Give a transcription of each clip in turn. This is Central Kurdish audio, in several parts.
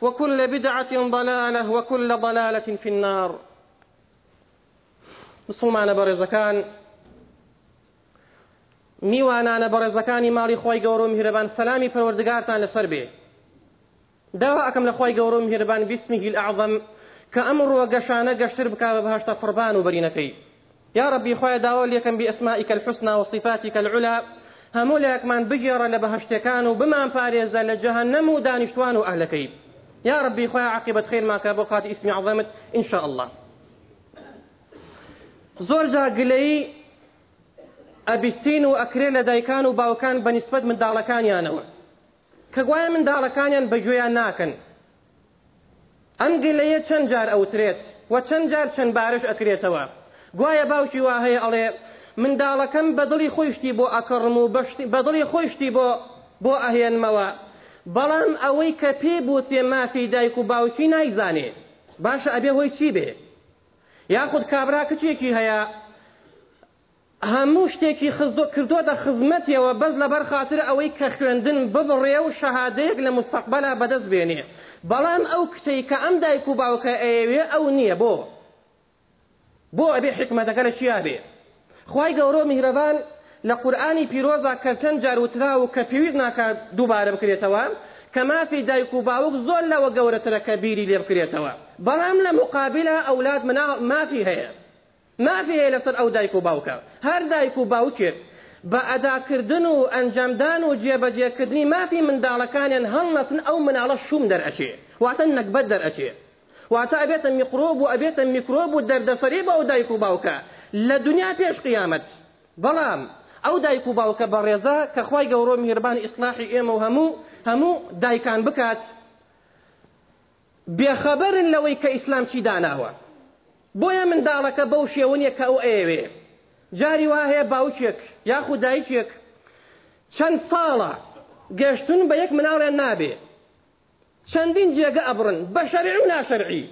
وكل بدعة ضلالة وكل ضلالة في النار مسلمان برزكان میوانانە بەڕێزەکانی ماري خۆی قورو مهربان سلامي فروردقارتان لسربي دواء بێ داوا قورو مهربان باسمه الأعظم كأمر میهرەبان بسمی هیل ئاعظەم کە ئەم ڕوە گەشانە گەشتر بکاوە بەهشتا بأسمائك الحسنى وصفاتك العلا هەموو لایەکمان بگێڕە لە بەهشتەکان و بمان پارێزە لە يا ربي خويا عقبة خير ما كان بوقات اسمي عظمت إن شاء الله زۆر جا گلەی ئەبیستین و ئەکرێ لە دایکان و باوکان بە نسبت منداڵەکانیانەوە کە گوایە منداڵەکانیان بەگوێیان ناکەن ئەم گلەیە چەند جار ئەوترێت و چەند جار چەند بارش ئەکرێتەوە گوایە باوکی وا هەیە ئەڵێ منداڵەکەم بەدڵی خۆشتی بۆ ئەکڕم و بەدڵی خۆشتی بۆ بۆ ئەهێنمەوە بەڵام ئەوەی کە پێ بۆ تێ مافی دایک و باوکی نایزانێ باشە ئەبێ هۆی چی بێ یاخود کابرا کچێکی هەیە هەموو شتێکی کردوتە خزمەتەوە بەس لەبەر خاطر ئەوەی کە خوێندن ببڕێ و شەهادەیەک لە مستەقبەلا بەدەست بێنێ بەڵام ئەو کچەی کە ئەم دایک و باوکە ئەیەوێ ئەو نییە بۆ بۆ ئەبێ حکمەتەکە لە چیا بێ خی گەورۆ میهرەبان لە قورآانی پیرۆزا کە چەند جار وترا و کە پێویست ناکات دووبارە بکرێتەوە کە مافی دایک و باوک زۆر لەوە گەورەترە کە بیری لێ بکرێتەوە بەڵام لە مقابلە ئەولات منا مافی هەیە مافی هەیە لەسەر ئەو دایک و باوکە هەر دایک و باوکێت بە ئەداکردن و ئەنجامدان و جێبەجێکردنی مافی منداڵەکانیان هەڵنەتن ئەو مناڵە شوم دەرئەچێ واتە نەکبەت دەرئەچێ واتە ئەبێتە میکرۆب و ئەبێتە میکرۆب و دەردەسەری بە ئەو دایک و باوکە لە دنیا پێش قیامەت بەڵام ئەو دایک و باوکە بە ڕێزە کە خی گەورۆ میهربانی ئیسلاحی ئێمە و هەموو هەموو دایکان بکات بێخەبەرن لەوەی کە ئیسلام چی داناوە بۆیە منداڵەکە بەو شێونیە کە ئەو ئێوێ جاری وا هەیە باوچێک یاخو دایکێک چەند ساڵە گەشتون بە یەک مناڵیان نابێ چەندین جێگە ئەبرن بە شەرعی و ناشەرعی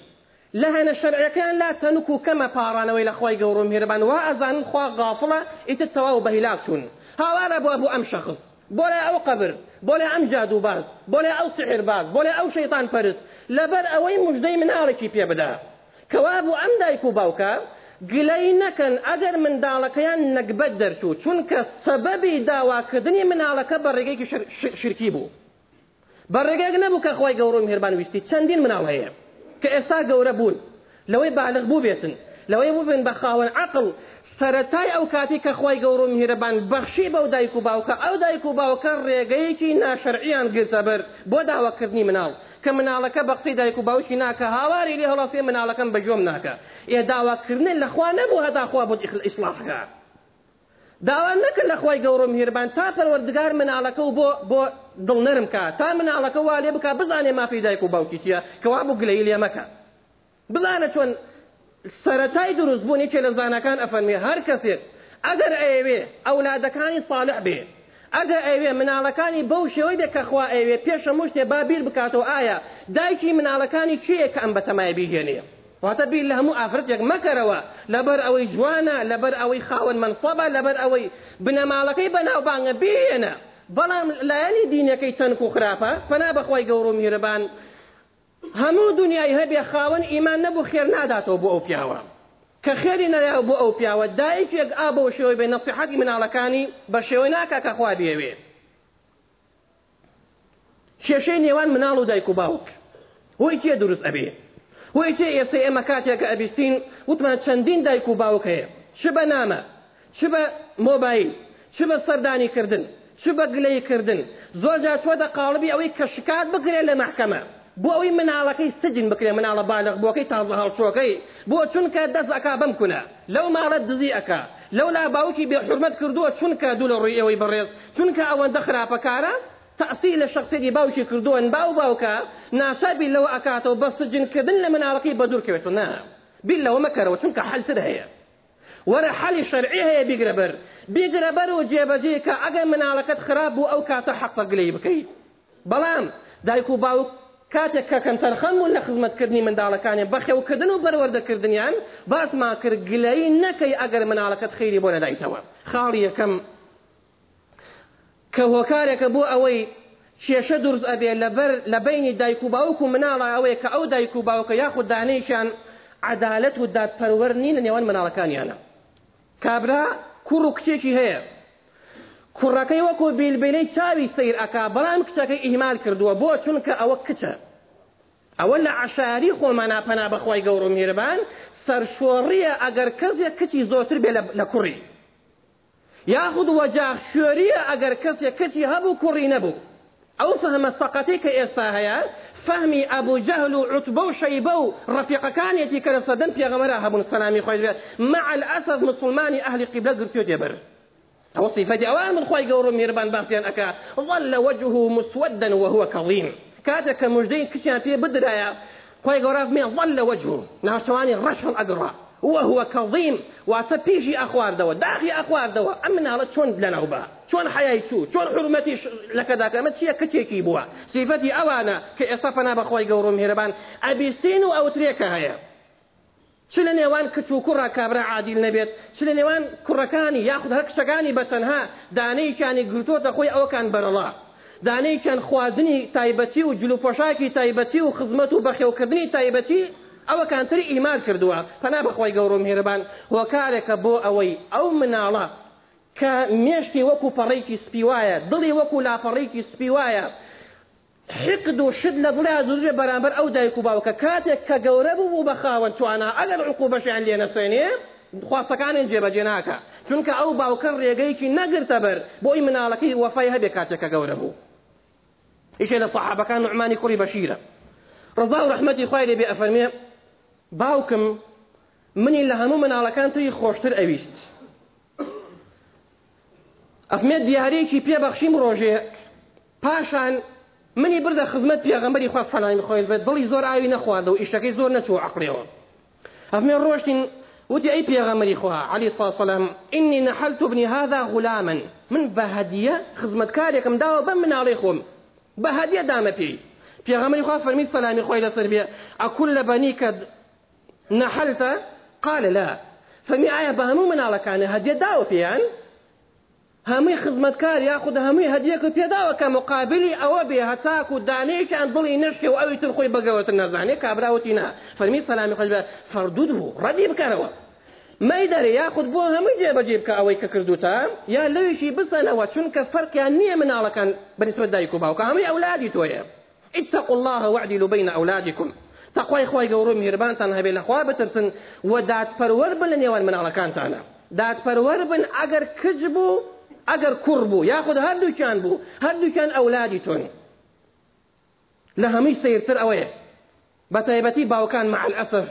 لە هەنە شەرعەکان لا تەنک و کەمە پارانەوەی لە خۆی گەورم هێربان وا ئەزانن خوا غافڵە ئیتر تەواو بەهیلاک چوون هاوارە بووە بۆ ئەم شخص بۆ لە ئەو قبر بۆ لە ئەم جادو باز بۆ لە ئەو سحر باز بۆ لە ئەو شەیتان پەرست لەبەر ئەوەی مژدەی منارێکی پێ بدا کەوا بوو ئەم دایک و باوکە گلەی نەکەن ئەگەر منداڵەکەیان نەکبەت دەرچوو چونکە سەبەبی داواکردنی مناڵەکە بە ڕێگەیەکی شرکی بوو بە ڕێگەک نەبوو کە خۆی گەورم هێربان ویستی چەندین مناڵ هەیە کە ئێستا گەورە بوون لەوەی بالغ بوو بێتن لەوەی ببن بە خاوەن عقل سەتای ئەو کاتی کە خی گەور و میهرەبان بەخشی بەو دایک و باوکە ئەو دایک و باوکە ڕێگەیەکی ناشرعیان گرتە بەر بۆ داواکردنی مناڵ کە مناڵەکە بەقی دایک و باوکی ناکە هاواری لێ هەڵاسی مناڵەکەم بەجۆم ناکە ئێ داواکردن لەخوا نەبوو هەداخوا بۆ ئیخل ئیسلاحکە. داوان نەکرد لە خۆی گەورم هێربان تا پەروەردگار مناڵەکە و بۆ بۆ دڵنەرم کا تا مناڵەکە وا لێ بک بزانێ مافی دایک و باوکی چیە کەوا بوو گلەی لێ مەکە بزانە چۆن سەتای دروستبوونی کە لە زانەکان ئەفەرمێ هەر کەسێک ئەگەر ئەوێ ئەولادەکانی ساڵح بێ ئەگە ئەوێ مناڵەکانی بەو شێوەی بێ کەخوا ئەوێ پێشە مشتێ بابیر بکاتەوە ئایا دایکی مناڵەکانی چیە کە ئەم بەتەمای بیهێنێ واتە بیر لە هەموو ئافرەتێک مەکەرەوە لەبەر ئەوەی جوانە لەبەر ئەوەی خاوەن منسەبە لەبەر ئەوەی بنەماڵەکەی بەناوبانگە بێنە بەڵام لایەنی دینەکەی تەنک و خراپە پەنا بەخوای گەور و میرەبان هەموو دنیای هەبێ خاوەن ئیمان نەبوو خێر ناداتەوە بۆ ئەو پیاوە کە خێری نەدا بۆ ئەو پیاوە دایکێک ئا بۆ شێوەی بێ نەفسیحەتی مناڵەکانی بە شێوە ناکە کە خوا بێوێ کێشەی نێوان مناڵ و دایک و باوک هۆی کێ دروست ئەبێت وەیچێ ئێستا ئێمە کاتێککە ئەبیستین وتمان چەندین دایک و باوک هەیە چ بە نامە چ بە مۆبایل چ بە سەردانی کردن چ بە گلەی کردن زۆر جا تۆ دە قاڵبی ئەوەی کە شکات بگرێ لە محکەمە بۆ ئەوەی مناڵەکەی سجن بکرێ مناڵە بالغ بۆکەی تازە هەڵشۆکەی بۆ چونکە دەست ئەک بم کوە لەو ماڵەت دزی ئەک لەولا باوکی بێحرمەت کردووە چونکە دوو لە ڕووی ئەوەی بڕێز چونکە ئەوەندە خراپەکارە تأصيل الشخصي دي باوشي كردون باو باوكا ناسابي لو أكاتو بس جن كدن لمن عرقي بدور كيوتو نا نعم. بلا ومكر وشنك حل سر هي ورا حل شرعي هي بيقربر بيقربر وجيبجيكا أقا من عرقات خراب أو كاتو حق قليبكي بلام دايكو باو كاتك كان ترخم ولا خدمة كردني من دالة كان بخي وكدن وبرورد كردنيان يعني بس ما كر قليل نكي أقر من علاقة خيري بونا دايتوا خالي كم کە هۆکارێکە بۆ ئەوەی کێشە دروست ئەبێ لەبەر لە بینی دایک و باوک و مناڵە ئەوەیە کە ئەو دایک و باوکە یاخود دانەیشان عدالت و دادپەروەر نین لە نێوان مناڵەکانیانە کابرا کوڕ و کچێکی هەیە کوڕەکەی وەکو بیلبینەی چاوی سیر ئەکا بەڵام کچەکەی ئیمال کردووە بۆ چونکە ئەوە کچە ئەوە لە عشاری خۆمانە پەنا بەخوای گەور و میربان سەرشۆڕیە ئەگەر کەسێک کچی زۆرتر بێ لە کوڕی ياخذ وەجاغ شوريه اگر کەسێک کەچی هبو کوڕی نەبوو ئەو فەهمە سەقەتی کە فهمي ابو جهل عتبه وشيبه رفيق كان شەیبە كان ڕەفیقەکانێتی في غمره سەدەم السلامي خويا مع الأسف مسلمان اهل قبله گرتیۆ دێبەر ئەو صفەتی ئەوان من خۆی قور ميربان باختيان اكا ظل وجهه مسودا وهو كظيم كاتك مجدين كشان في بدرايا خويا قور ظل وجهه نهار ثواني ڕەشم ئەگڕە وهو كظيم واتبيجي أخوار دوا داخي أخوار دوا أمنا على شون لنا وبا شون حياتي شون حرمتي لكذا كلمة شيء كتيكي بوا صفتي أوانا كإصفنا بخوي قورو مهربان أبيستين أو تريكا هيا چ لە نێوان کچ و کوڕە کابرا عادیل نەبێت چ لە نێوان کوڕەکانی یاخود هەر کچەکانی بەتەنها دانەیکانی گرتۆتە خۆی ئەوکان بەرەڵا دانەیکیان خوازنی تایبەتی و جلوپۆشاکی تایبەتی و خزمەت و بەخێوکردنی تایبەتی او كان تري ايمان كردوا فانا بخوي غورو مهربان بۆ بو اوي او کە مێشتی وەکو پەڕێکی سپی وایە دڵی وەکو لاپەڕێکی سپی وایە حقد وشد شد لە دڵیا زورێ بەرامبەر ئەو دایک و باوکە کاتێک کە گەورە بوو بە خاوەن توانە ئەگەر عقو بەشیان لێ نەسێنێ خواستەکانیان جێبەجێ ناکە چونکە ئەو باوکە ڕێگەیکی نەگرتە بەر بۆی مناڵەکەی وەفای هەبێ کاتێکە گەورە بوو ئیشێ لە سەحابەکان نعمانی کوڕی بەشیرە ڕزا و ڕحمەتی خوای باوکم منی لە هەموو مناڵەکان توی خۆشتر دیاری کی پی بخشیم ڕۆژێ پاشان منی بردە خزمەت پێغەمبەری خوا سەلامی خۆی بێت دڵی زور ئاوی نەخواند و ئیشەکەی زۆر نەچوو عقلەوە ئەفمێ ڕۆشتین وتي أي بيغمري علی صلی الله علیه إني نحلت ابن هذا غلاما من خدمت خزمت کم داو بم من خوم بهدية دام بي بيغمري فرمید سلامی خواهد سر لصر بي أكل کد نحلت قال لا فمي آية بهمو من على كان هدية داو فيان همي خدمة كار ياخد همي هدية كفي داو كمقابل أو بي هتاك دانيك أن ضل ينشي أو يتنخوي بقوة النزعني كابرا وتينا فرمي سلام قلبه فردوده ردي بكروا ما يدري يأخذ بو همي جي بجيب كأوي ككردوتا يا أنا بسنا كفرك كفرق يعني من على كان بالنسبة دايكو باوكا همي أولادي تويا اتقوا الله واعدلوا بين أولادكم تەخوای خۆی گەورۆ میربانتان هەبێ لەخوا بترسن و دادپەروەەر بن لە نێوان مناڵەکانتانە دادپەروەەر بن ئەگەر کج بوو ئەگەر کوڕ بوو یاخود هەردووکیان بوو هەردووکیان ئەولادی تۆن لە هەمووی سیرتر ئەوەیە بە تایبەتی باوکان مع ئەسف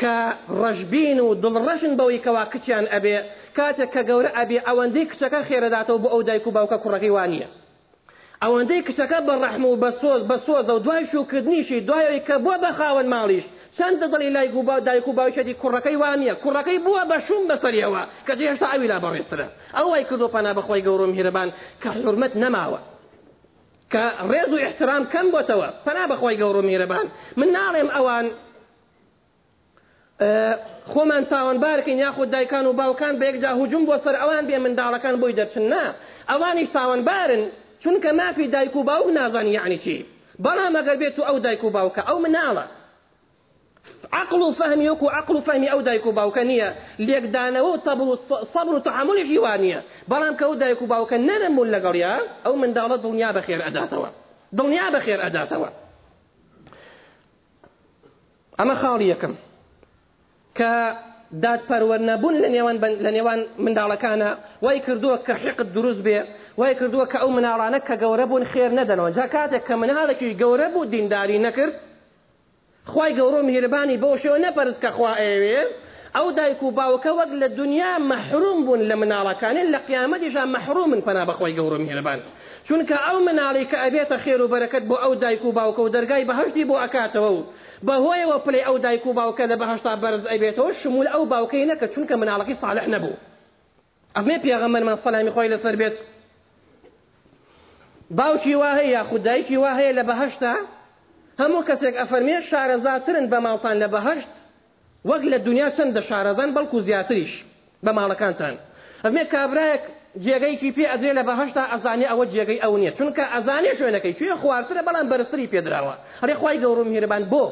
کە ڕژبین و دڵڕەشن بەوەی کەوا کچیان ئەبێ کاتێک کە گەورە ئەبێ ئەوەندەی کچەکە خێرەداتەوە بۆ ئەو دایک و باوکە کوڕەکەی وانە ئەوەندەی کچەکە بە ڕەحمە و بە سۆز بە سۆزە و دوای شوکردنیشی دوایەوە کە بووە بە خاوەن ماڵیش چەند دڵی لای گوبا دایک و باوچەتی کوڕەکەی وانە کوڕەکەی بووە بە شوم بەسەریەوە کە هێشتا ئەویلا بەڕێسترە ئەوەی کردو پەنا بەخۆی گەورم هیرەبان کە حرمەت نەماوە کە ڕێز و احترام کەم بۆتەوە پەنا بەخۆی گەورم میرەبان من ناڵێم ئەوان خۆمان تاوانبارکەین یاخود دایکان و باوکان بە یەکجا هجوم بۆ سەر ئەوان بێ منداڵەکان بۆی دەچن نا ئەوانی تاوانبارن چونکە مافی دایک و باوک نازانی یعنی چی بەڵام ئەگەر بێت و ئەو دایک و باوکە ئەو مناڵە عقل و فهمی وەکو عقل و فهمی ئەو دایک و باوکە نییە لێکدانەوە و تەبڵ و سەبر و تحملی هیوانە بەڵام کە ئەو دایک و باوکە نەرەمون لەگەڵیا ئەو منداڵەت دڵنیا بەخێر ئەداتەوە دڵنیا بەخێر ئەداتەوە ئەمە خاڵ یەکەم کە دادپەروەەرنەبوون لە نێوان لە نێوان منداڵەکانە وای کردووە کە حقت دروست بێ وای کردووە کە ئەو مناڵانە کە گەورە بوون خێر نەدەنەوە جا کاتێک کە مناڵێکی گەورە بوو دینداری نەکرد خی گەورۆ میهربانی بۆ شێوە نەپەرت کە خوا ئێوێ ئەو دایک و باوکە وەک لە دنیا مەحروم بوون لە مناڵەکانی لە قیامەتیژان مەحرومن پنا بەخۆی گەورم هێربان چونکە ئەو مناڵی کە ئەبێتە خێر و بەرەکەت بۆ ئەو دایک و باوکە و دەرگای بەهشتی بۆ ئەکاتەوە و بەهۆیەوە پلی ئەو دایک و باوکە لە بەهشتا بەرز ئەبێتەوە شمول ئەو باوکەی نەکە چونکە مناڵەکەی ساڵح نەبوو ئەمێ پێغەمەر من سەلامی خۆی لەسەر بێت باوکی وا هەیە خوددایکی وا هەیە لە بەهشتا هەموو کەسێک ئەفەرمێ شارەزاترن بە ماڵتان لە بەهشت وەک لە دنیا چەندە شارەزان بەڵکو زیاتریش بە ماڵەکانتان ئەمێ کابراەک جێگەیکی پێ ئەجێ لە بەهشتا ئەزانێ ئەوە جێگەی ئەو نیە چونکە ئەزانێ شوێنەکەی کوێ خوارترە بەڵام بەرزری پێدراوە هەرێ خی گەورم هیربان بۆ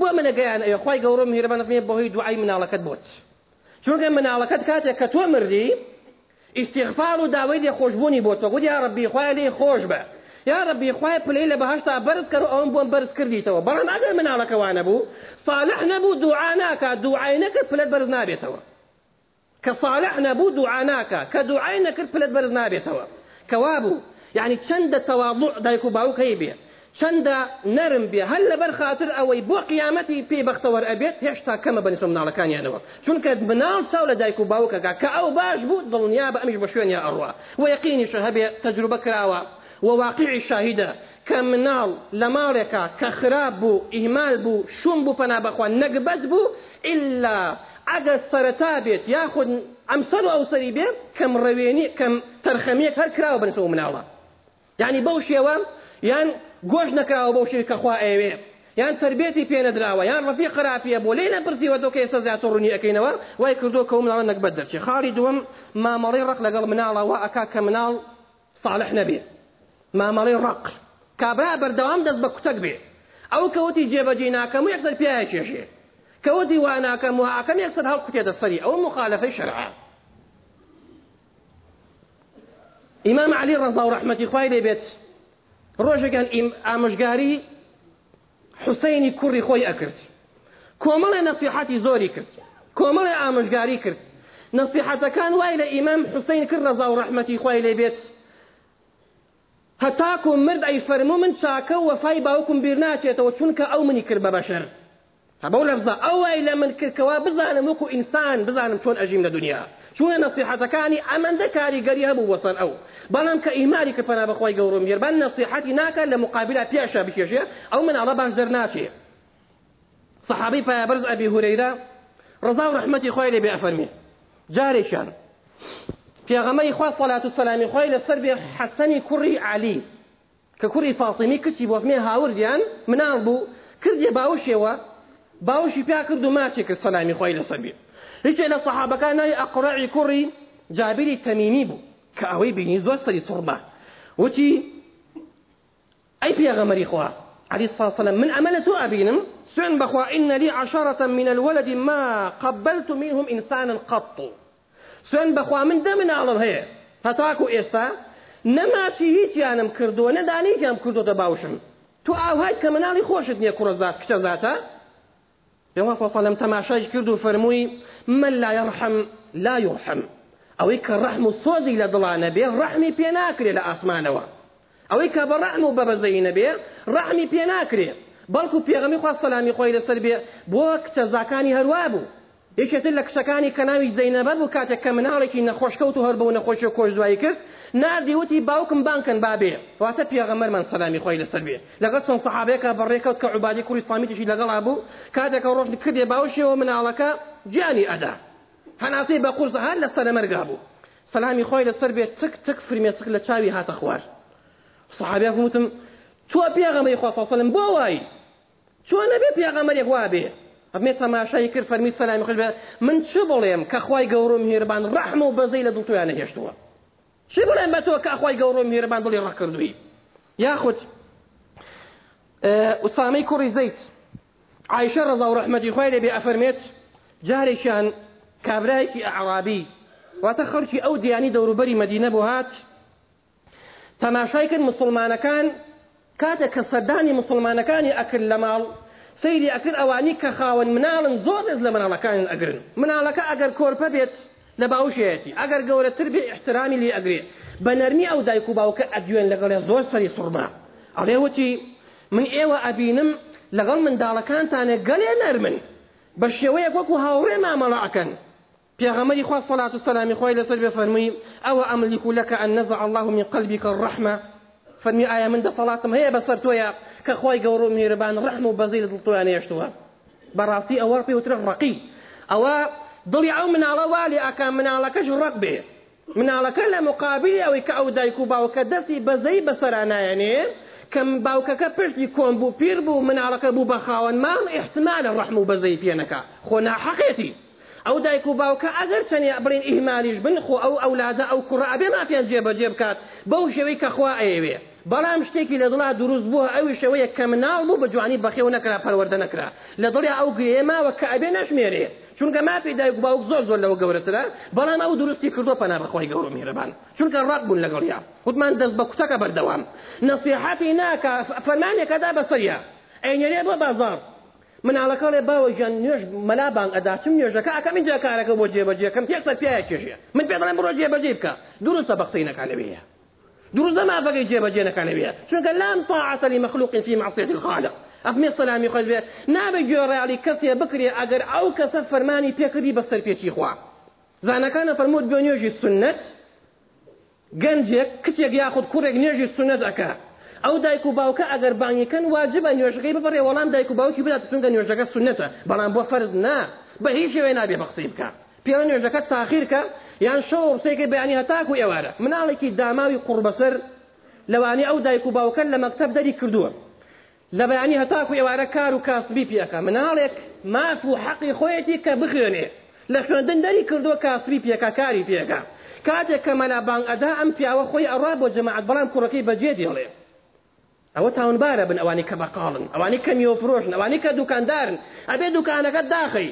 بۆ منەگەیان ئەوە خی گەورم هیربانەێ بۆهی دوعای مناڵەکەت بۆت چونکە مناڵەکەت کاتێک کە تۆ مردی ئیسیغفار و داوای لێ خۆشببوونی بۆ تۆ گوتی یاڕبی خخوای لێ خۆش بە یاڕبی خخوای پلی لە بەهشتا بەرز کرد ئەوم بۆم بەرز کردیتەوە بەڕ ناگەر مناڵەکەوانە بوو ساالح نەبوو دوعاناکە دوعاینەکە پلت بەرز نابێتەوە کە ساالح نەبوو دوعاناکە کە دوعاینەکرد پلت بەرز نابێتەوە کەوا بوو یعنی چەندە تەواڵوع دایک و باوکەی بێت چەندە نرم بێ هەر بر خاطر او بۆ قیامەتی پێی بەختەوە ئەبێت هێشتا کەمە كما مناڵەکانیانەوە چونکە بناو چاو لە دایک و باوکەکە کە ئەو باش بوو دڵنیا بە ئەمیش بە شوێنیا ئەڕوا و یقینیشە هەبێ تەجروبە کراوە وواقعی شاهدە کە مناڵ لە ماڵێکە کە خراپ بو اهمال بو شوم بوو پەنا بەخوا نەگبەت بوو ئللا ئەگە سەرەتا بێت یاخود ئەمسەر و ئەوسەری بێت کەم ڕەوێنی کەم تەرخەمیەک هەر کراوە بنسەوە مناڵە یعنی بەو یان گۆش نەکراوە بەو شوی کەخوا ئەوێ یان تربێتی پێنەدراوە یان ڕفی قراپە بۆ لێ نەپرسیوە دۆکە ئێستا زیاتر ڕوونی و وای کردو نک مناڵە نەک بەدەرچێ دوم ما مامەڵی رق لگل منال و اکا کمنال صالح نبی ما مامەڵی رق کابرا بەردەوام دەست بە کوتەک بێ ئەو کەوتی جێبەجێ ناکەم و یەکسەر پێیان کێشێ کەوتی وا ناکەم و ئاکەم یەکسەر هەڵ کوتێ دەسەری او مخالف شەرعە امام علی ڕەضا و ڕەحمەتی خوای لێ بێت ڕۆژێکیان ئامژگاری حوسینی کوڕی خۆی ئەکرد کۆمەڵی نەسیحەتی زۆری کرد کۆمەڵی ئامژگاری کرد نەسیحەتەکان وای لە ئیمەم حوسین کرد ڕەزا و ڕەحمەتی خۆی لێ بێت هەتاکو مرد ئەی فەرمو من چاکە وەفای باوکم بیر ناچێتەوە چونکە ئەو منی کرد بە بەشەر هەبەو لەفزە ئەوای لە من کردکەوا بزانم وەکو ئینسان بزانم چۆن ئەژیم لە دنیا چونە نسیحەتەکانی ئەمەندە کاریگەری هەبوو وەسەر ئەو بەڵام کە ئیماری کە پەنا بەخوای گەورم گێربان نسیحەتی ناك لە مقابلە پێشە بکێژێ او من باش دەرناچێ صحابی پایبرز ئەبی هورەیرە ڕزا و ڕحمەتی خۆی لێ بێ ئەفەرمێ جارێکیان پێغەمەی خوا سەلات خوي سەلامی خۆی لەسەر بێ حەسەنی کوڕی علی کە کوڕی فاتیمی کچی بۆ مێ هاوردیان مناڵ بوو کردێ باوشێەوە باوشی پیا کرد و ماچێ کرد سەلامی خۆی لەسەر بێت هیچێ لە سەحابەکانای ئەقڕعی کوڕی جابری تەمینی بوو کە ئەوەی بینی زۆر سەری سووربە وتی ئەی پێغەمەری خوا علی ساسەلە من ئەمە لە تۆ ئەبینم سوێن بەخوا إن لي عشرة من الولد ما قبلت منهم إنسانا قط سوێن بخوا من دە مناڵم هەیە هەتاکو ئێستا نەماچی هیچیانم کردووە نەدانیتیان کردوتە باوشم تو ئاوهایت کە مناڵی خۆشت نییە کوڕزات صلى الله عليه وسلم کرد كردو فرموي من لا يرحم لا يرحم او يك الرحم الصوز الى ضلعنا به الرحم بيناكري الى اسمانه او يك برحم باب زين به بيناكري بل كو بيغمي خاص سلامي خوي لسر به بوك تزاكاني هروابو يك تلك سكاني كناوي زينب ابو كاتك ان خوشكوت هربو نخوش كوز ناردی وتی باوکم بانکن بابێ واتە پێغەمەرمان سەلامی خۆی لەسەر بێ لەگەڵ چەند سەحابەیەکە بەڕێکەوت کە عوبادی کوردستانیتیشی لەگەڵا بوو کاتێکە ڕۆژنی کردێ باوشەوە مناڵەکە گیانی ئەدا هەناسەی بە قورزە هل لە سەرەمەرگا سلامي خويل السلبي تك تك تک سك فرمێسک لە چاوی هاتە خوار صحابیا وتم تۆ پێغەمەی خۆسەڵم بۆ وای چۆن نەبێ پێغەمەرێک وا بێ ئەمێ تەماشای کرد فەرمی سەلامی خوش بێت من چ بڵێم کە خوای گەورم هێربان ڕەحمە و بەزەی چی بڵێن بەتەوە کاخوای گەورۆ میێرەبان دڵی ڕەکردووی یاخود ئوسامەی کوڕی زەیت عیشە ڕزا و ڕحمەتی خۆی لەبێ ئەفەرمێت جارێکیان کابراایکی عرابی واتە خەرکی ئەو دیانی دەوروبەری مدینە بۆ هات تەماشای کرد مسلمانەکان کاتێک کە سەردانی مسلمانەکانی ئەکرد لە ماڵ سەیری ئەکرد ئەوانی کە خاوەن مناڵن زۆر لەز لە مناڵەکانن ئەگرن مناڵەکە ئەگەر کۆرپە بێت لە باوشەیەتی ئەگەر احترامي بێ احترامی بنرمي او دايكو نەرمی ئەو دایک و باوکە ئەدوێن لەگەڵێ زۆر سەری سوورما ئەڵێ وتی من ئێوە ئەبینم گلي نرمن بشوي نەرمن بە شێوەیە وەکو هاوڕێ مامەڵەکەن صلاة والسلام الى لسر فرمي أو أملك لك أن نزع الله من قلبك الرحمة فرمي ايا من صلاه صلاة هي بصرتو يا كخوي قورو ميربان رحمة وبزيل دلتوان اشتوا براسي أو وترقي وترق رقي أو دڵی ئەو مناڵە والی ئاکا مناڵەکەش ڕق بێ مناڵەکە لە مقابلی ئەوەی کە ئەو دایک و باوکە دەستی بەزەی بەسەرانایەنێ کەم باوکەکە پشتی کۆم بوو پیر بوو مناڵەکە بوو بە خاوەن مام احتمالە ڕەحم و بەزەی پێنەکە خۆ ناحەقێتی ئەو دایک و باوکە ئەگەر چەنی بڵین ئیهمالیش بن خۆ ئەو ئەولادە ئەو کوڕابێ ما پێیان جێبەجێ بکات بەو شێوەی کە خوا ئەیەوێ بەڵام شتێکی لە دڵا دروست بووە ئەوی شەوەیە کە مناڵ بوو بە جوانی بەخێو نەکرا پەروەەردە نەکرا لە دڵی ئەو گرێماوە کە ئەبێ نەشمێرێ چونکە مافی دایک باوک زۆر زۆر لەوە گەورەترە بەڵام ئەو درستی کردو پەنا بەخۆی گەورە میهرەبان چونکە ڕاک بوون لەگەڵیا وتمان دەست بە کوچەکە بەردەوام نەسیحەتی ناکە فەرمانێکەدا بەسەریە ئەینێرێ بۆ بازار مناڵەکەڵێ باوە ژیان نوێژ مەلابان ئەداچم نوێژەکە ئەەکەم اینجا کارەکە بۆ جێبەجێکەکەم تێکسە پیاە کێژێ من پێ بڵێم بڕۆ جێبەجێ بکە درستە بەخسەینەکانەوەیە دروز ما بقي جيب جينا كان بيها شنو قال لام طاعة لمخلوق في معصية الخالق ئەفمێ سەلامی خۆش بێت نابێ گوێڕالی کەسێ بکرێ ئەگەر ئەو کەسە فەرمانی پێکردی بەسەر پێچی خوا زانەکانە فەرمووت بۆ نوێژی سنت گەنجێک کتێک یاخود کوڕێک نوێژی سنت ئەکە ئەو دایک و باوکە ئەگەر بانگیکەن واجبە نوێژەکەی ببڕێ وەڵام دایک و باوکی بدات سونگە نوێژەکە سنتە بەڵام بۆ فرز نا بە هیچ شێوێ نابێ بەقسی بکە پێوە نوێژەکە تاخیرکە یان شەو ڕسێکی بەیانی هەتاک و ئێوارە مناڵێکی داماوی قوڕبەسەر لەوانی ئەو دایک و باوکەن لە مەکتب دەری کردووە لە بەیانی هەتاکو ئێوارە کار و کاسبی پیەکە مناڵێک ماف و حەقی خۆیەتی کە بخوێنێ لە خوێندن دەری کردووە کاسبی پێکە کاری پێەکە کاتێک کە مەلابانگ ئەدا ئەم پیاوە خۆی ئەڕا بۆ جەماعات بەڵام کوڕەکەی بەجێ دێڵێ ئەوە تاونبارە بن ئەوانی کە بەقاڵن ئەوانی کە میۆفرۆشن ئەوانی کە دوکاندارن ئەبێ دوکانەکە داخی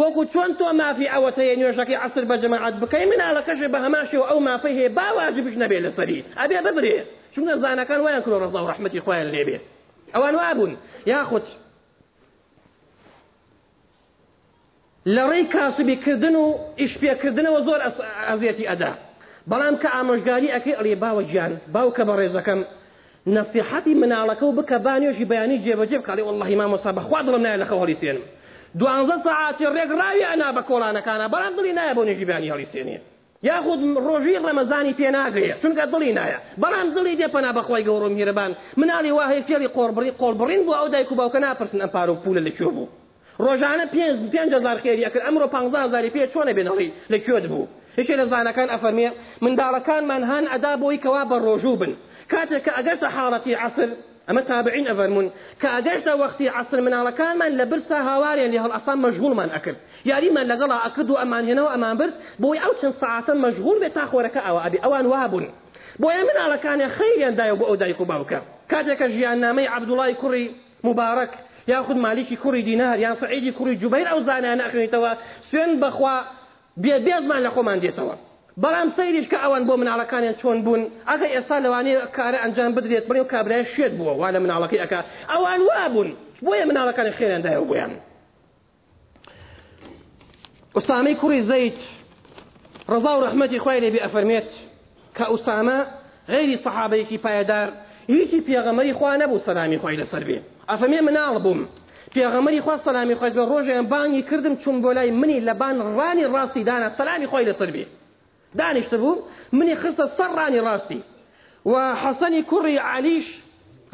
وەکو چۆن تۆ مافی ئەوەتەیە نوێژەکەی عسر بە جەماعات بکەی مناڵەکەشێ بە هەماشی و ئەو مافی هەیە باواجبش نەبێت لەسەری ئەبێ ببرێ چونکە زانەکان وایان کرۆ ڕزا و ڕحمەتی خۆیان لێبێت ئەوان وابوون یاخود لە ڕێی کاسبیکردن و ئیشپێکردنەوە زۆر ئەزیەتی ئەدا بەڵام کە ئامۆژگاری ئەەکەی ئەڵێ باوە گیان باوکە بە ڕێزەکەم نەسیحەتی مناڵەکە و بکە بانێژی بەیانی جێبەجێ بکڵێ واللهی مامۆسا بەخوا دڵم نایە لەخە هەڵیسێنم دوانزە سەعاتی ڕێک ڕاوی ئەنا بە کۆڵانەکانە بەڵام دڵی نایە بۆ نێژی بیانی هەڵیسێنێت یاخود ڕۆژی ڕەمەزانی پێناگرێت چونکە دڵی نایە بەڵام دڵی دێپەنا بەخوای گەورم میرەبان مناڵی واهەیە فێری قۆربڕی قۆڵبڕین بوو ئەو دایک و باوکە ناپرسن ئە پارۆ پولە لەکوێ بوو ڕۆژانە پێ پێزار خێریەکرد ئەمڕۆ 5زاری پێ چۆنە بێنەڵی لە کوێت بوو هیچێ لە زانەکان ئەفەرمێ منداڵەکانمان هاان ئەدا بۆی کەوا بە ڕۆژوو بن کاتێک کە ئەگەر حاڵەتی عسر اما تابعين افرمون كاجرت وقتي عصر من على كان من لبرسا هواري اللي هالاصام مشغول من اكل يعني من لقلا اكد وامان هنا وامان برس بوي او شن ساعات مشغول بتاخورك او ابي اوان وهب بوي من على كان يا خير داي بو داي كوباوكا كاجك جيان نامي عبد الله كري مبارك ياخد مالك كري دينار يا صعيدي كري جبير او أنا اخني توا سن بخوا بيبيض مالكم عندي توا بەڵام سەیریش کە ئەوان بۆ مناڵەکانیان چۆن بوون ئەگە ئێستا لەوانەیە کارە ئەنجام بدرێت بڕێ و کابرای شێت بووە وا لە مناڵەکەی ئەک ئەوان وا بوون بۆیە مناڵەکانی خێرندای گویان ئوسامەی کوڕی زەیت ڕزا و ڕحمەتی خی لێبی ئەفەرمێت کە ئوسامە غیری سەحابەیەکی پایدار هیچی پێغەمەری خوا نەبوو سەلامی خۆی لەسەر بێ ئەفەمێ مناڵ بووم پێغەمەری خوا سەلامی خۆی ڕۆژیان بانگی کردم چون بۆ لای منی لە بان ڕانی ڕاستی دانا سەلامی خۆی لەسەر بێ داني شتبوم مني خصة صراني راسي وحصني كري عليش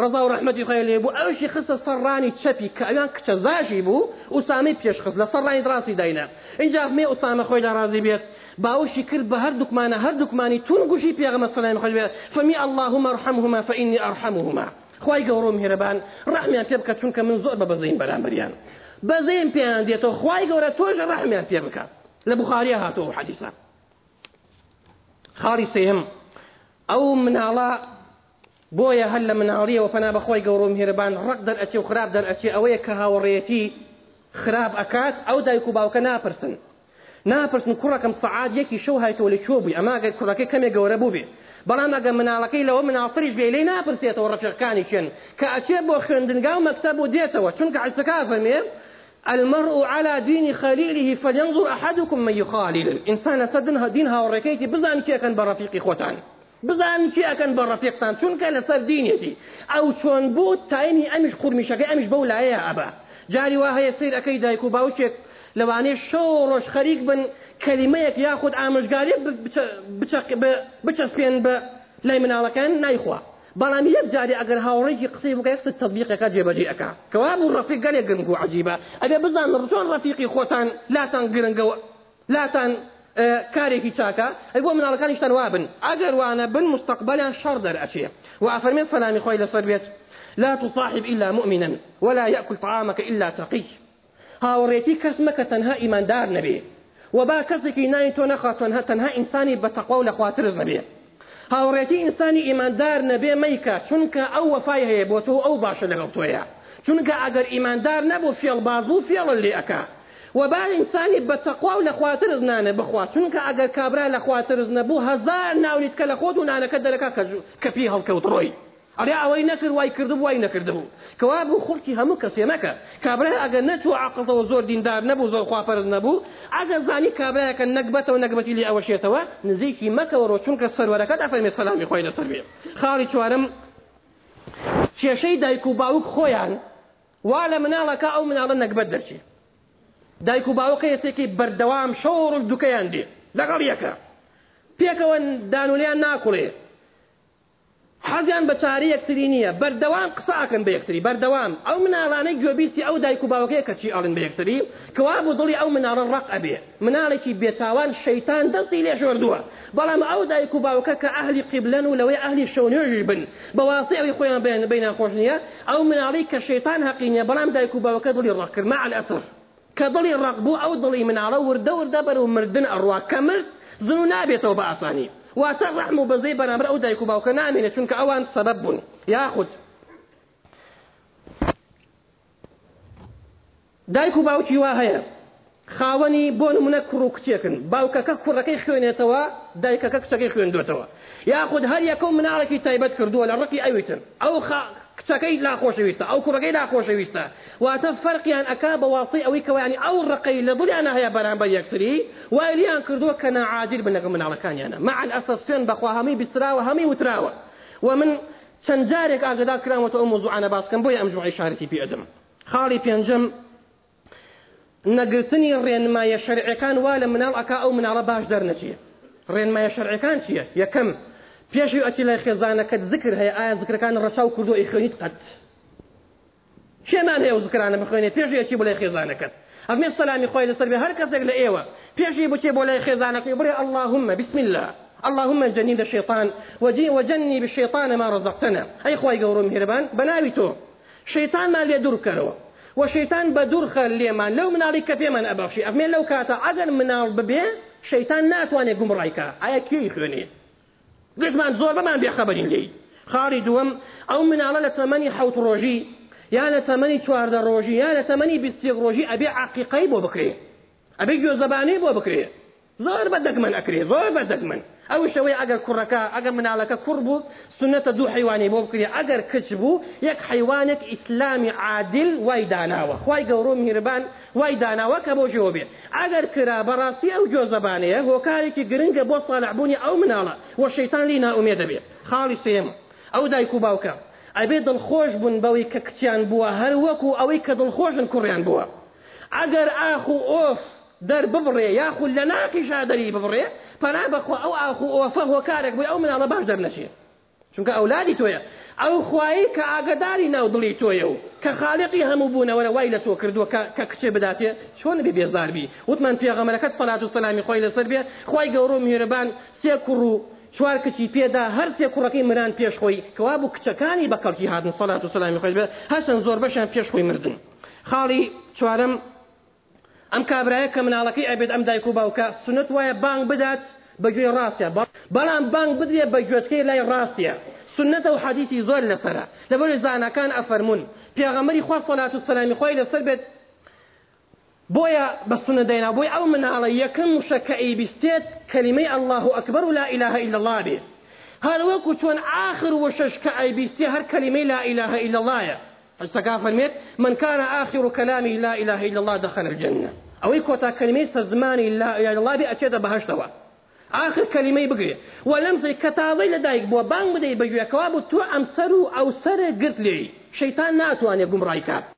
رضا ورحمة خير لي بو أوشي خصة صراني تشبي كأيان كتزاجي بو أسامي بيش خصة صراني راستي داينا إن جاء همي أسامة خويلة راضي بيت باوشي كرد بهر دكماني هر دكماني تنقشي بيغم الصلاة خير بيت فمي اللهم ارحمهما فإني ارحمهما خواي قورو مهربان رحمي أن تبكت شنك من زور ببزين بران بريان بزين بيان ديتو خواي قورو توجه رحمي أن تبكت لبخاريها هاتو حديثا خاڵی سێهم ئەو مناڵە بۆیە هەل لە مناڵیەوە پەنا بەخۆی گەورۆ مهێربان ڕق دەر ئەچێ و خراپ دەر ئەچێ ئەوەیە کە هاوڕێتی خراپ ئەکات ئەو دایک و باوکە ناپرسن ناپرسن کوڕەکەم سەعاد یەکی شەو هایتەوە لە چۆ بووی ئەماگەر کوڕەکەی کەمێک گەورە بوو بێ بەڵام ئەگە مناڵەکەی لەوە منافریش بێ لەی ناپرسێتەوە ڕەفیقەکانی شوێن کە ئەچێ بۆ خوێندنگا و مەکتەب و دێتەوە چونکە عسەکە فەرمێ المرء على دين خليله فلينظر أحدكم من يخالل إنسان سدنها دينها وركيتي بزان كي أكن برفيقي خوتان بزان كي أكن شون كان لسر دينيتي أو شون بوت تايني أمش خرمشكي أمش يا أبا جاري واها يصير أكي دايكو باوشك لەوانەیە شورش خريق بن آمش یاخود ئامژگاری بچەسپێن بە لای مناڵەکان نایخوا بلان بەڵام یەک جاری ئەگەر هاوڕێکی قسەی بکە یەکسە تەبیقەکە جێبەجێەکە کەوا بوو ڕەفی گەلێک گرنگ و عجیبە ئەبێ بزان ڕچۆن ڕەفیقی خۆتان لاتان گرنگەوە لاتان کارێکی آه، چاکە ئەی بۆ أيوة مناڵەکانیشتان وابن ئەگەر وانا بن مستقبلا شر در اشي ئافەرمێت سەلامی خۆی لەسەر بێت لا تصاحب إلا مؤمنا ولا يأكل طعامك إلا تقي هاوريتي كسمك تنها إيمان دار نبي وبا كسكي ناين تو نخاتون تنها إنساني بتقوى لخواتر نبي هاوڕێتی ئینسانی ئیماندار نەبێ مەیکە چونکە ئەو وەفای هەیە بۆ تۆ ئەو باشە لەگەڵ تۆیە چونکە ئەگەر ئیماندار نەبوو فێڵ بازبوو فێڵە لێ ئەکا وەبا ئینسانی بەتەخوا و لەخواتر زنانە بخوا چونکە ئەگەر کابرا لەخواتر نەبوو هەزار ناونیتکە لە خۆت و نانەکە دەرەکە کەپی هەڵکەوت ڕۆی ئەرێ ئەوەی نەکرد وای کردبوو وای نەکردبوو کەوا بوو خوڵکی هەموو کەسێ نەکە کابرای ئەگە نەچوو عقلەوە زۆر دیندار نەبوو زۆر خواپەرز نەبوو ئەگەر زانی کابراایەکە نەکبەتەوە نەکبەتی لێ ئەوەشێتەوە نزیکی مەکەەوەڕۆ چونکە سەرەرەکە ئەفەرمێ سەلامی خۆی لەسەر بێ خاڵی چوارم کێشەی دایک و باوک خۆیان وا لە مناڵەکە ئەو مناڵە نەکبەت دەچێ دایک و باوکە یەسێکی بەردەوام شەوڕ دوکەیان دێ لەگەڵ یەکە پێکەوە دانولیان ناکوڵێ حەزیان بە چاری یەکتری نییە بەردەوام قساکەن بە یەکتری بەردەوام ئەو مناڵانەی گوێبیستی ئەو دایک و باوەکەی کەچی ئاڵن بە یەکتری کەوا بۆ دڵی ئەو مناڵە ڕق ئەبێ مناڵێکی بێتاوان شەیتان دەستی لێ ژۆردووە بەڵام ئەو دایک و باوکە کە ئەهلی قیبلەن و لەوەی ئەهلی شەونێژی بن بەواسی ئەوی خۆیان بێن بین ناخۆش نیە ئەو مناڵی کە شەیتان حەقینە بەڵام دایک و باوکە دڵی ڕقکرد مع ئەسر کە دڵی ڕق بوو ئەو دڵی مناڵە وردە وردە بەر و مردن ئەڕوا کە مرد زن و نابێتەوە بە ئاسانی واتە ڕحم و بەزەی بەرامبەر ئەو دایک و باوکە نامێنێت چونکە ئەوان سەبەب بوون یاخود دایک و باوکی وا هەیە خاوەنی بۆ نمونە کوڕ و کچێکن باوکەکە کوڕەکەی خوێنێتەوە دایکەکە کچەکەی خوێندوێتەوە یاخود هەر یەکەم مناڵێکی تایبەت کردووە لە ڕقی ئەویتن ئەو کچەکەی ناخۆشەویستە ئەو کوڕەکەی ناخۆشەویستە واتە فەرقیان ئەک بەواڵی ئەوەی کەوانی ئەو ڕقەی لە بڵیان هەیە أن یەکتری وایلیان کردووە کە نەعادیر بن لەگە مناڵەکانیانە يعني. مع ئەسەسێن بەخوا هەمی بیسراوە هەمی وتراوە و من چەند جارێک ئاگدا کراوەتە ئەو مووزوعانە باسکەم بۆی ئەم جوعی شارەتی پێدەم خاڵی پێنجم نەگرتنی ڕێنمایە شەرعەکان وا لە مناڵ ئەکا ئەو مناڵە باش ما ڕێنمایە شەرعەکان چییە یەکەم پێشوی ئەچی لای خێزانەکەت ذکر هەیە ئایا ذکرەکان ڕەچاو کردو ئیخێنیت قەت شێمان هەیە و ذکرانە بخوێنێ پێشوی ئەچی بۆ لای خێزانەکەت ئەمێ سەلامی خۆی لەسەر بێ هەر کەسێک لە ئێوە پێشوی بچێ بۆ لای خێزانەکەی بڕێ اللهمە بسم الله اللهم جنب الشيطان وجي وجنب الشيطان ما رزقتنا أي خواي قورو مهربان بناوي تو شيطان ما لي دور كرو وشيطان بدور خلي من لو من عليك في من أبغشي أفمن لو كاتا عجل من ببي شيطان ناتواني قمرايكا أي كيو يخوني گشتمان زۆر بيا خبرين لي خارج دووەم أو من على تەمەنی حوت يا یان لە روجي يا ڕۆژی یان روجي أبي عقيقي بو بكري أبي بۆ زباني بو بكري زور بدك من أكري زور بدك من ئەو شەوەی ئەگەر کوڕەکە ئەگەر مناڵەکە کوڕ بوو سنەتە دوو حیوانی بۆ بکری ئەگەر کچ بوو یەک حیوانێک ئیسلامی عادل وای داناوە خی گەورۆ میربان وای داناوە کە بۆ ژۆ بێت ئەگەر کرا بەڕاستی ئەو جۆزەبانەیە هۆکارێکی گرنگە بۆ ساالعبوونی ئەو مناڵە وە شەیتان لی ناومێ دەبێت خاڵی سێمە ئەو دایک و باوکە ئەبێ دڵخۆش بوون بەوەی کە کچیان بووە هەر وەکو ئەوەی کە دڵخۆشن کوڕیان بووە ئەگەر ئاخ و ئۆف دەر ببڕێ یاخود لە ناقی شادەری ببڕێ پەنا بەخوا ئەو ئاخوەفە هۆکارێک بووی ئەو مناڵە باش دەرنەچێ چونکە ئەولادی تۆیە ئەو خوایی کە ئاگداری ناودڵی تۆیە و کە خاڵقی هەموو بوونەوەرە وای لە تۆ کردووە کە کچێ بداتێ چۆن بێ بێزاربی وتمان پێغەمەەکەت سەلات و سەلامی خۆی لەسەر بێ خی گەورۆ میێرەبان سێ کوڕ و چوار کچی پێدا هەر سێ کوڕەکەی مران پێش خۆی کەوا بوو کچەکانی بە کەڵکی هاتن سەلات و سەلامی خۆی بێ هەستن زۆر بەشیان پێش خۆی مردن خاڵی چوارم ام کابرای کە مناڵەکەی ئەبێت ئەم دایک و باوکە سنت وای بانگ بدات بەگوێ ڕاستە بەڵام بانگ بدرێ بە گوێتکەی لای راستیا سنت و حدیثی زۆر لەسرە لەبەر زانا کان افرمون خوا سەلات صلوات سەلامی خۆی لەسەر بێت بۆیە بە سنە دەینا بۆی ئەو مناڵە یکم شەکە بستیت کەلیمەی الله اکبر و لا إله إلا الله بێت هەروەکو چۆن آخر وشش کە ئەیبیستی هر کەلیمەی لا إله إلا الله سەکا فەرمێت من كان آخر كلامه لا إله إلا الله دخل الجنة ئەوەی کۆتا کەلیمەی سە زمانی لابی ئەچێتە بەهشتەوە آخر کەلیمەی بگرێ و لەم زەی کەتاڵی لەدایک بۆ بانگ بدەی بەگوێکەوە بوو تۆ ئەمسەر و ئەو سەرە گرت لێی شەیتان ناتوانێت گومڕایکات